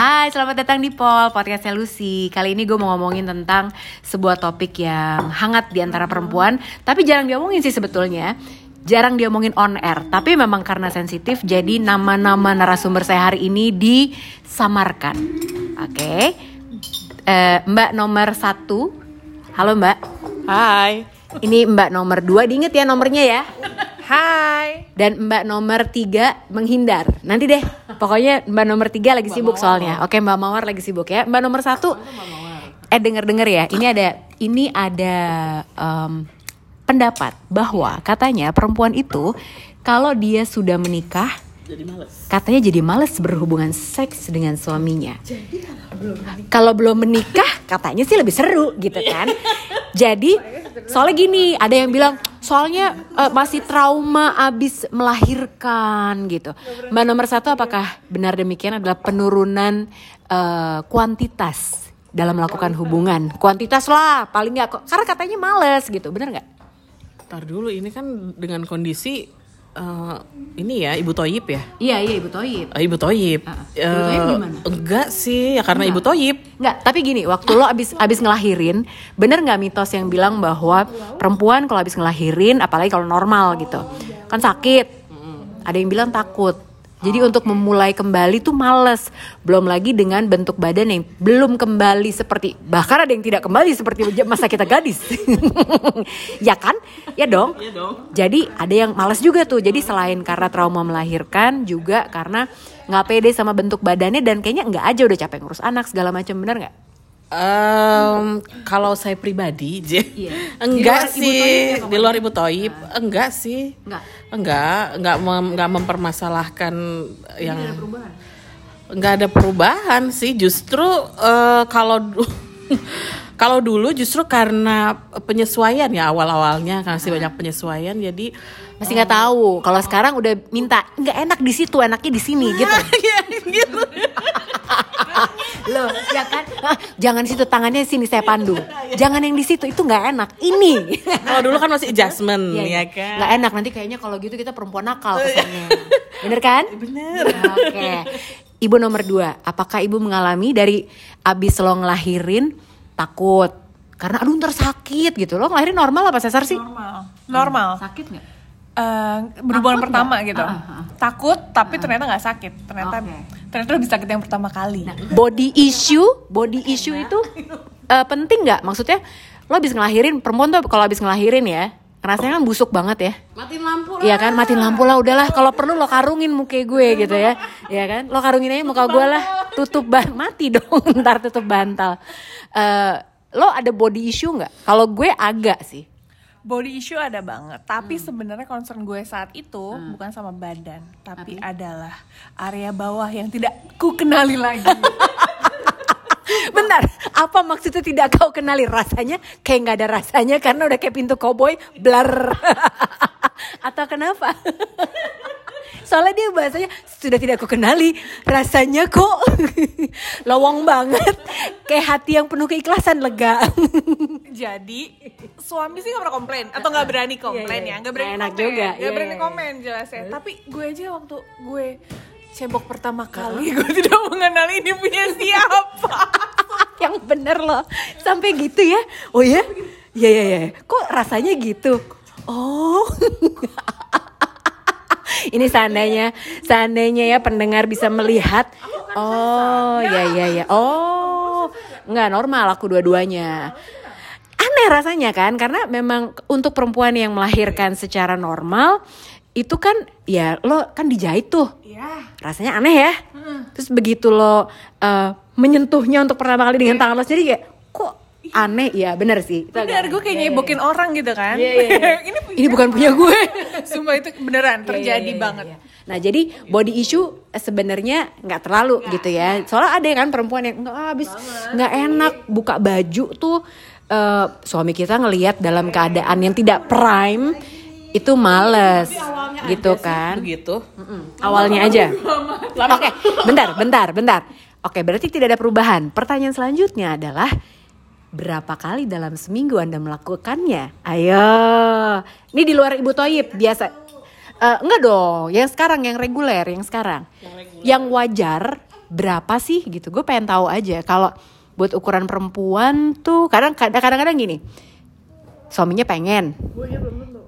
Hai, selamat datang di Pol, podcastnya Lucy. Kali ini gue mau ngomongin tentang sebuah topik yang hangat di antara perempuan Tapi jarang diomongin sih sebetulnya. Jarang diomongin on air Tapi memang karena sensitif Jadi nama-nama narasumber saya hari ini disamarkan. Oke. Eh, Mbak nomor satu. Halo Mbak. Hai. Ini Mbak nomor dua Diinget ya nomornya ya Hai. Dan Mbak nomor tiga menghindar. Nanti deh, pokoknya Mbak nomor tiga lagi sibuk soalnya. Oke, Mbak Mawar lagi sibuk ya. Mbak nomor satu, eh denger-denger ya. Ini ada, ini ada em, pendapat bahwa katanya perempuan itu kalau dia sudah menikah, Jadi males. katanya jadi males berhubungan seks dengan suaminya. Kalau belum menikah, katanya sih lebih seru gitu kan. Jadi soalnya gini, ada yang bilang soalnya eh, masih trauma abis melahirkan gitu. Mbak nomor satu, apakah benar demikian adalah penurunan eh, kuantitas dalam melakukan hubungan? Kuantitas lah, paling nggak kok. Karena katanya males gitu, bener nggak? Ntar dulu ini kan dengan kondisi eh, ini ya Ibu Toyib ya. Iya iya Ibu Toyib. Eh, Ibu Toyib. Eh, Ibu Toyib gimana? enggak sih, ya karena Ibu Toyib. Nggak, tapi gini, waktu lo abis abis ngelahirin, bener nggak mitos yang bilang bahwa perempuan kalau abis ngelahirin, apalagi kalau normal gitu, kan sakit. Ada yang bilang takut. Jadi untuk memulai kembali tuh males. Belum lagi dengan bentuk badan yang belum kembali seperti bahkan ada yang tidak kembali seperti masa kita gadis. ya kan? Ya dong. Iya dong. Jadi ada yang males juga tuh. Jadi selain karena trauma melahirkan juga karena nggak pede sama bentuk badannya dan kayaknya nggak aja udah capek ngurus anak segala macam bener nggak? Em, kalau saya pribadi, Je, Iya. enggak Di sih ya, di luar Ibu Toyib, enggak sih, Enggak. enggak, enggak, mem- enggak mempermasalahkan yang nggak ada perubahan sih justru eh, kalau kalau dulu justru karena penyesuaian ya awal awalnya karena masih banyak penyesuaian jadi Masih nggak tahu. Kalau sekarang udah minta nggak enak di situ, enaknya di sini gitu. ya gitu Loh, ya kan? Jangan di situ tangannya sini saya pandu. Jangan yang di situ itu nggak enak. Ini. kalau dulu kan masih adjustment Iya, ya iya. kan Nggak enak nanti kayaknya kalau gitu kita perempuan nakal kesannya. Bener kan? bener Oke. Ibu nomor dua, apakah ibu mengalami dari abis lo ngelahirin takut? Karena aduh ntar sakit gitu. Lo ngelahirin normal apa sesar sih? normal normal Sakit nggak? Eh, berhubungan Takut pertama nggak? gitu. Ah, ah, ah. takut tapi ternyata nggak sakit. Ternyata Oke. ternyata lebih sakit yang pertama kali. Body issue body issue itu eh, penting nggak? Maksudnya lo habis ngelahirin perempuan tuh kalau habis ngelahirin ya rasanya kan busuk banget ya. Matiin lampu Iya kan? Matiin lampu lah udahlah. Kalau perlu lo karungin muka gue gitu ya. Iya kan? Lo karungin aja muka gue lah. tutup ban mati dong ntar tutup bantal. Eh, lo ada body issue nggak? Kalau gue agak sih body issue ada banget tapi Hmm. sebenarnya concern gue saat itu bukan sama badan tapi, adalah area bawah yang tidak ku kenali lagi Bentar, apa maksudnya tidak kau kenali rasanya? Kayak nggak ada rasanya karena udah kayak pintu koboi blur. Atau kenapa? Soalnya dia bahasanya sudah tidak ku kenali, rasanya kok lowong banget, kayak hati yang penuh keikhlasan lega. jadi suami sih nggak pernah komplain atau nggak berani komplain iya. ya nggak berani enak komen juga, nggak iya, berani iya, komen jelas ya tapi gue aja waktu gue cebok pertama kali gue tidak mengenali ini punya siapa yang bener loh, sampai gitu ya? Oh ya? Ya ya ya. Kok rasanya gitu? Oh. Ini seandainya, seandainya ya pendengar bisa melihat. Oh, ya ya ya. Oh, nggak normal aku dua-duanya. Aneh rasanya kan, karena memang untuk perempuan yang melahirkan secara normal itu kan ya lo kan dijahit tuh. ya Rasanya aneh ya. Terus begitu lo eh, menyentuhnya untuk pertama kali dengan tangan lo sendiri kayak kok aneh ya bener sih. Agak- gue kayak nyebokin orang gitu kan Iya, iya, iya. ini Ini bukan punya gue. Sumpah itu beneran terjadi Iya, iya, iya, banget. iya. Nah jadi body issue eh, sebenarnya nggak terlalu gitu ya. Soalnya ada kan perempuan yang nggak habis nggak enak buka baju tuh eh, suami kita ngelihat dalam keadaan yang tidak prime itu males gitu kan. begitu Awalnya aja. Oke, bentar, bentar, bentar. Oke, berarti tidak ada perubahan. Pertanyaan selanjutnya adalah berapa kali dalam seminggu Anda melakukannya? Ayo. Ini di luar Ibu Toyib biasa. Eh, enggak dong, yang sekarang yang reguler, yang sekarang. Yang wajar berapa sih gitu gue pengen tahu aja kalau buat ukuran perempuan tuh kadang kadang-kadang gini. Suaminya pengen. Gue belum tentu.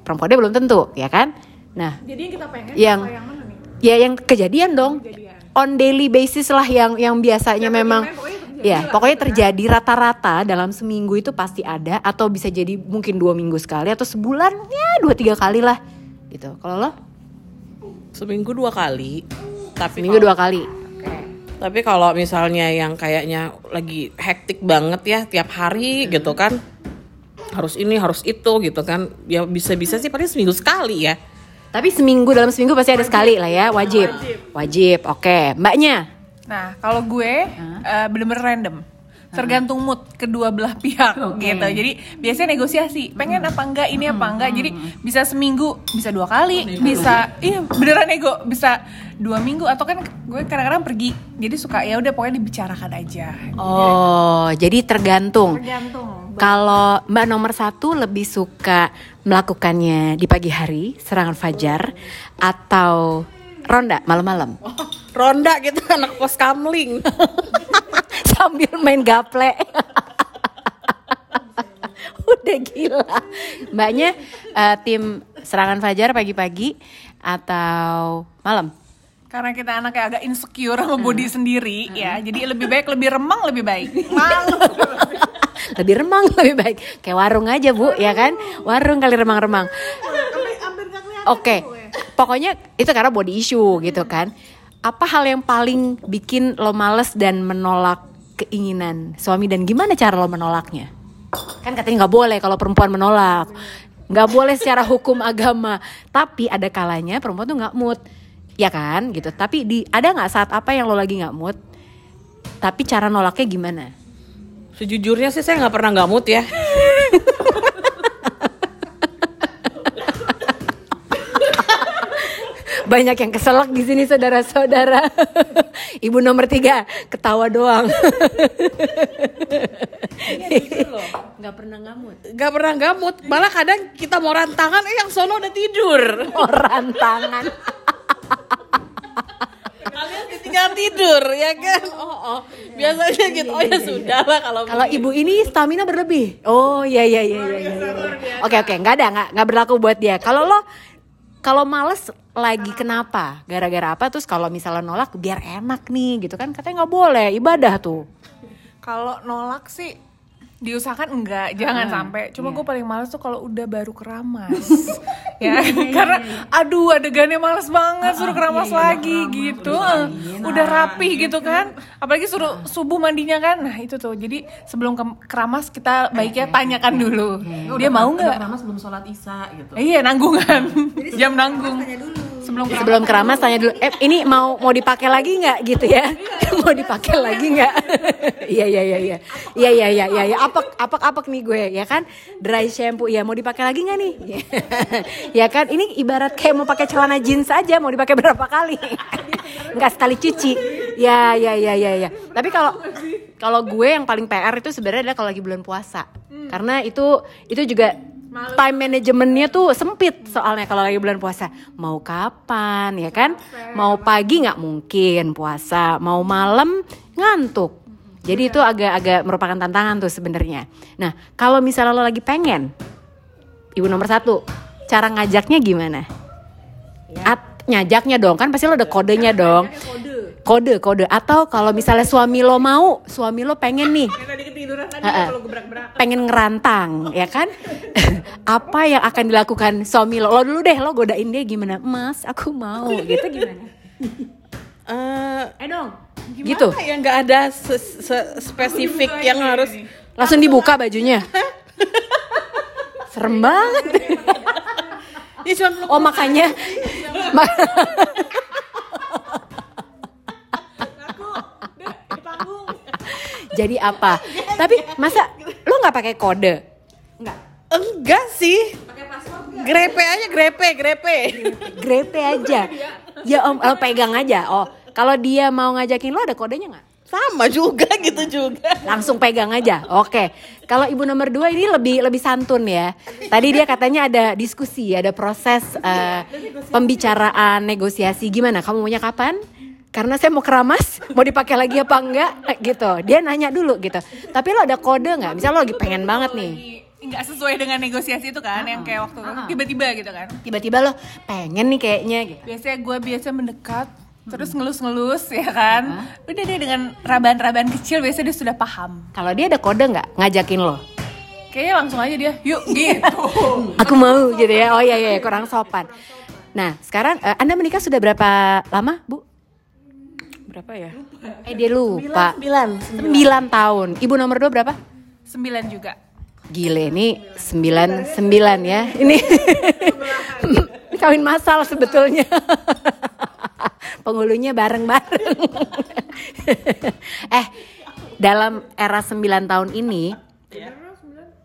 Perempuannya belum tentu ya kan? Nah jadi yang kita pengen Yang- apa yang mana nih? ya yang kejadian dong. Kejadian. on daily basis lah yang yang biasanya Yang memang pokoknya terjadi ya lah pokoknya gitu kan. terjadi rata-rata dalam seminggu itu pasti ada atau bisa jadi mungkin dua minggu sekali atau sebulan ya dua tiga kali lah gitu. Kalau lo? Seminggu dua kali. Tapi seminggu dua kali Tapi kalau misalnya yang kayaknya lagi hektik banget ya tiap hari gitu kan harus ini harus itu gitu kan. Ya bisa-bisa sih paling seminggu sekali ya. Tapi seminggu dalam seminggu pasti ada sekali lah ya. Wajib. Wajib. Oke. Mbaknya? Nah, kalau gue eh, bener-bener random. Tergantung mood kedua belah pihak gitu. Jadi biasanya negosiasi. Pengen apa enggak, ini apa enggak. Jadi bisa seminggu, bisa dua kali, bisa iya beneran nego, bisa dua minggu atau kan gue kadang-kadang pergi. Jadi suka ya udah pokoknya dibicarakan aja. oh jadi tergantung Tergantung. Kalau Mbak nomor satu lebih suka melakukannya di pagi hari, serangan fajar, atau ronda malam-malam ronda gitu anak pos kamling sambil main gaple. Udah gila. Mbaknya eh, tim serangan fajar pagi-pagi atau malam? Karena kita anaknya agak insecure sama body sendiri ya. Jadi lebih baik lebih remang lebih baik. Malu. lebih remang lebih baik. Kayak warung aja bu, ya kan? Warung kali remang-remang. Oke, pokoknya itu karena body issue gitu kan. Apa hal yang paling bikin lo males dan menolak keinginan suami dan gimana cara lo menolaknya? Kan katanya nggak boleh kalau perempuan menolak, nggak boleh secara hukum agama. Tapi ada kalanya perempuan tuh nggak mood, ya kan gitu. Tapi di ada nggak saat apa yang lo lagi nggak mood? Tapi cara nolaknya gimana? sejujurnya sih saya nggak pernah nggak mood ya Banyak yang keselak di sini saudara-saudara. Ibu nomor tiga ketawa doang. Gak pernah ngamut. nggak pernah nggak mood malah kadang kita mau rantangan eh yang sono udah tidur Orang tangan. kalian tinggal tidur ya kan oh, oh. biasanya gitu oh ya sudah lah kalau Kalau ibu ini stamina berlebih. Oh iya iya iya iya. iya, iya. Oke oke nggak ada nggak nggak berlaku buat dia. Kalau lo kalau males lagi kenapa? Gara-gara apa? Terus kalau misalnya nolak biar enak nih gitu kan katanya nggak boleh ibadah tuh. Kalau nolak sih diusahakan enggak, jangan sampai. Cuma gue paling males tuh kalau udah baru keramas. ya, karena aduh adegannya males banget suruh keramas lagi gitu. Eh, udah rapih gitu kan. Apalagi suruh subuh mandinya kan. Nah, itu tuh. Jadi sebelum ke- keramas kita baiknya tanyakan dulu. Dia mau nggak? keramas belum sholat isya gitu Eh, Iya, nanggungan. Jam nanggung. Sebelum keramas. Sebelum keramas tanya dulu, eh ini mau mau dipakai lagi nggak gitu ya? mau dipakai lagi nggak? Iya iya iya iya iya iya iya iya ya. apek apek apek nih gue ya kan dry shampoo ya mau dipakai lagi nggak nih? ya kan ini ibarat kayak mau pakai celana jeans aja mau dipakai berapa kali? Nggak sekali cuci. Ya ya ya ya ya. Tapi kalau kalau gue yang paling PR itu sebenarnya adalah kalau lagi bulan puasa. Karena itu itu juga time manajemennya tuh sempit soalnya kalau lagi bulan puasa. Mau kapan ya kan? Mau pagi nggak mungkin puasa. Mau malam ngantuk. Jadi itu agak-agak merupakan tantangan tuh sebenarnya. Nah kalau misalnya lo lagi pengen ibu nomor satu cara ngajaknya gimana? At, nyajaknya dong. Kan pasti lo ada kodenya dong kode kode. Atau kalau misalnya suami lo mau suami lo pengen nih. Tadi ketiduran tadi Ha-ha. kalau gebrak-gebrak. pengen ngerantang ya kan? Apa yang akan dilakukan suami lo? Lo dulu deh lo godain dia gimana? Mas aku mau. Gitu gimana? Eh, eh dong. Gimana gitu. ya nggak ada se- se- spesifik yang harus langsung dibuka bajunya. Serem banget. Ya oh makanya jadi apa tapi masa lo nggak pakai kode nggak enggak sih grepe aja grepe grepe grepe aja ya om lo pegang aja oh kalau dia mau ngajakin lo ada kodenya nggak sama juga gitu juga langsung pegang aja. Oke. Kalau ibu nomor dua ini lebih lebih santun ya. Tadi dia katanya ada diskusi, ada proses eh, pembicaraan, negosiasi. Gimana? Kamu maunya kapan? Karena saya mau keramas mau dipakai lagi apa enggak gitu. Dia nanya dulu gitu. Tapi lo ada kode nggak? Misal lo lagi pengen banget nih. Nggak sesuai dengan negosiasi itu kan yang kayak waktu tiba-tiba gitu kan. Tiba-tiba lo pengen nih kayaknya gitu. Biasanya gue biasa mendekat terus ngelus-ngelus ya kan. Udah deh dengan raban-raban kecil biasanya dia sudah paham. Kalau dia ada kode nggak ngajakin lo? Kayaknya langsung aja dia yuk gitu. Aku mau gitu ya. Oh iya iya kurang sopan. Nah sekarang eh, anda menikah sudah berapa lama bu Berapa ya? eh dia lupa. Sembilan. sembilan. Tahun. Ibu nomor dua berapa? Sembilan juga. Gile ini sembilan sembilan ya. Ini ini kawin masal sebetulnya. Penghulunya bareng-bareng. Eh dalam era sembilan tahun ini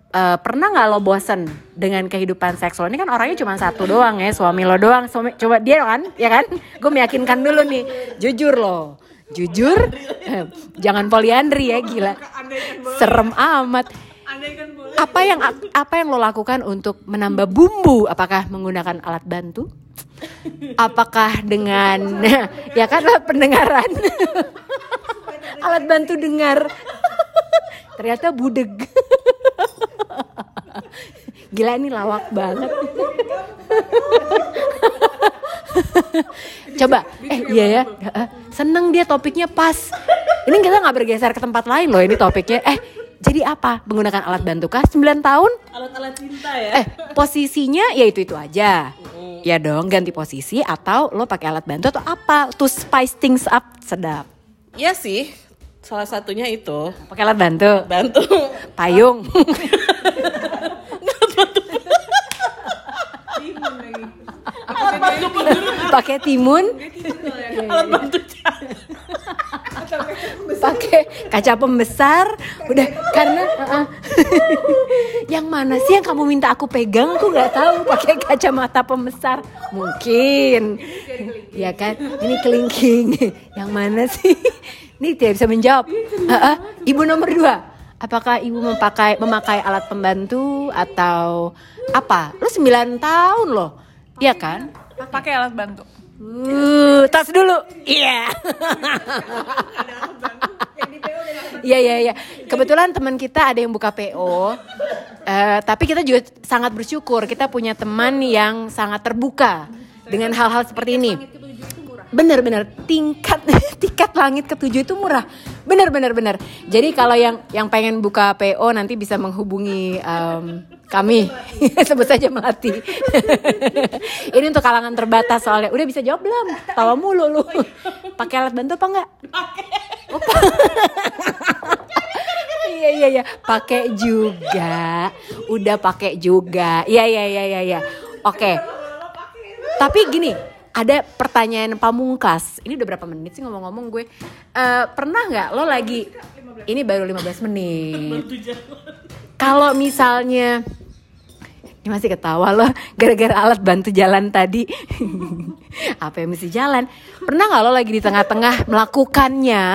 eh, pernah nggak lo bosen dengan kehidupan seksual? Ini kan orangnya cuma satu doang ya suami lo doang. Suami coba dia kan ya kan? Gue meyakinkan dulu nih. Jujur lo jujur eh, jangan poliandri ya gila. Serem amat. Apa yang apa yang lo lakukan untuk menambah bumbu? Apakah menggunakan alat bantu? Apakah dengan ya kan pendengaran? Alat bantu dengar. Ternyata budeg gila ini lawak banget. Coba eh iya ya. Seneng dia topiknya pas. Ini kita nggak bergeser ke tempat lain loh ini topiknya. Eh jadi apa? Menggunakan alat bantu kah 9 tahun? Alat-alat cinta ya. eh posisinya ya itu itu aja. Ya dong ganti posisi atau lo pakai alat bantu atau apa? To spice things up sedap. Iya sih. Salah satunya itu. Pakai alat bantu? Bantu. payung pakai timun. Alat bantu pakai kaca pembesar. Udah karena uh-uh. yang mana sih yang kamu minta aku pegang? Aku nggak tahu. Pakai kacamata pembesar. Mungkin. Ya kan? Ini kelingking. Yang mana sih? Ini tidak bisa menjawab. Uh-uh. ibu nomor dua. Apakah ibu memakai memakai alat pembantu atau apa? Lu 9 tahun loh. Iya kan pakai alat bantu Uh, tas dulu. Iya. Iya iya iya. Kebetulan teman kita ada yang buka PO. Eh, tapi kita juga sangat bersyukur kita punya teman yang sangat terbuka dengan hal-hal seperti ini. Bener-bener tingkat tingkat langit ketujuh itu murah. Bener bener. Jadi kalau yang yang pengen buka PO nanti bisa menghubungi em, kami sebut saja melati. Ini untuk kalangan terbatas soalnya. Udah bisa jawab belum? Tawa mulu lu. Pakai alat bantu apa enggak? Iya iya iya, pakai juga. Udah pakai juga. Iya iya iya iya iya. Oke. Tapi gini, ada pertanyaan pamungkas. Ini udah berapa menit sih ngomong-ngomong gue? Eh, pernah nggak lo lagi ini baru 15 menit. Kalau misalnya ini masih ketawa loh gara-gara alat bantu jalan tadi. Apa yang mesti jalan? Pernah nggak lo lagi di tengah-tengah melakukannya?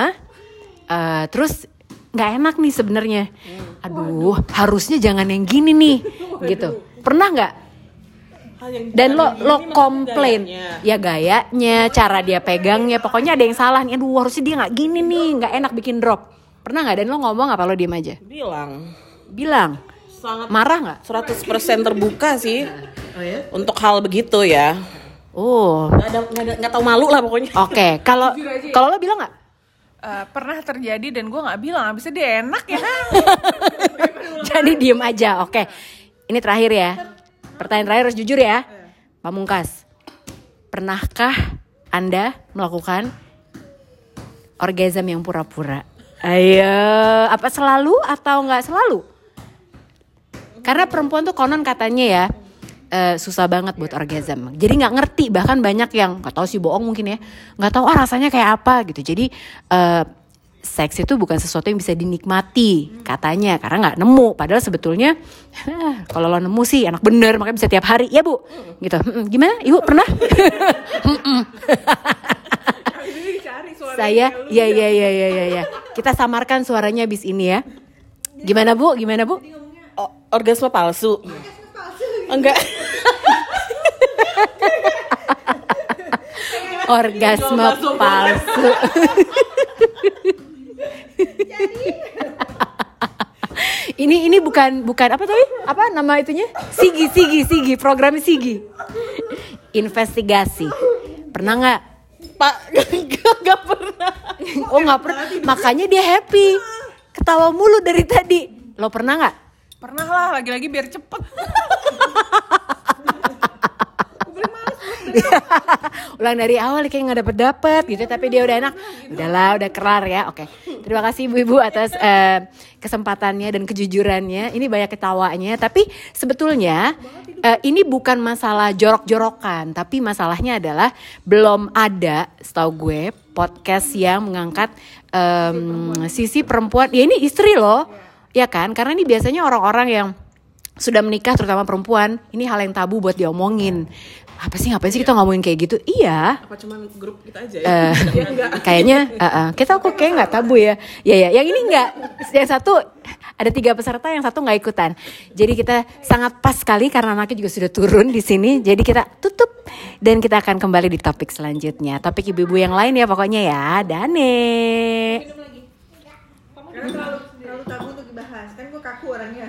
eh, terus nggak enak nih sebenarnya. Aduh, harusnya jangan yang gini nih, gitu. Pernah nggak? Hal yang Dan lo lo komplain, gayanya. ya gayanya, cara dia pegangnya, pokoknya ada yang salah nih. Aduh, harusnya dia nggak gini nih, nggak enak bikin drop. Pernah nggak? Dan lo ngomong apa lo diem aja? Bilang Bilang, sangat marah nggak? 100% terbuka sih. Untuk hal begitu ya. Oh, Nggak ada nggak ada- nggak tahu malu lah pokoknya. oke. Kalau kalau lo bilang nggak? Eh, pernah terjadi dan gue nggak bilang abisnya dia enak ya Jadi diem aja, oke. Ini terakhir ya. Pertanyaan terakhir harus jujur ya. Pamungkas, pernahkah Anda melakukan orgasm yang pura-pura? Ayo, apa selalu atau nggak selalu? Karena perempuan tuh konon katanya ya eh, susah banget buat orgasm. Jadi nggak ngerti bahkan banyak yang nggak tahu sih bohong mungkin ya, nggak tahu ah rasanya kayak apa gitu. Jadi eh, seks itu bukan sesuatu yang bisa dinikmati katanya karena nggak nemu. Padahal sebetulnya "Hah, kalau lo nemu sih enak bener makanya bisa tiap hari ya bu. Gitu. "Mm-mm, Gimana ibu pernah? Saya ya ya ya ya ya ya. Kita samarkan suaranya abis ini ya. Gimana bu? Gimana bu? O- orgasme palsu. Enggak. orgasme palsu ini ini bukan bukan apa tadi apa nama itunya? Sigi sigi sigi. Program sigi. Investigasi. Pernah nggak? Pak gak, gak pernah. oh nggak pernah. Makanya dia happy. Ketawa mulu dari tadi. Lo pernah nggak? Pernah lah, lagi-lagi biar cepet. ulang dari awal kayak nggak dapet dapet gitu tapi dia udah enak. Udahlah udah kelar ya oke terima kasih ibu-ibu atas eh, kesempatannya dan kejujurannya. Ini banyak ketawanya. Tapi sebetulnya eh, ini bukan masalah jorok-jorokan tapi masalahnya adalah belum ada setahu gue podcast yang mengangkat em, sisi perempuan. Ya ini istri loh. Ya kan? Karena ini biasanya orang-orang yang sudah menikah terutama perempuan ini hal yang tabu buat diomongin. Apa sih ngapain sih kita ngomongin kayak gitu? Iya. Apa cuman grup kita aja ya? Enggak. kayaknya eh, eh, kita kok kayak nggak tabu ya? Ya ya yang ini nggak. Yang satu ada tiga peserta yang satu nggak ikutan. Jadi kita sangat pas sekali karena anaknya juga sudah turun di sini. Jadi kita tutup dan kita akan kembali di topik selanjutnya. Topik ibu-ibu yang lain ya pokoknya ya. Dane. Karena terlalu, terlalu tabu untuk dibahas. Kan gue kaku orangnya.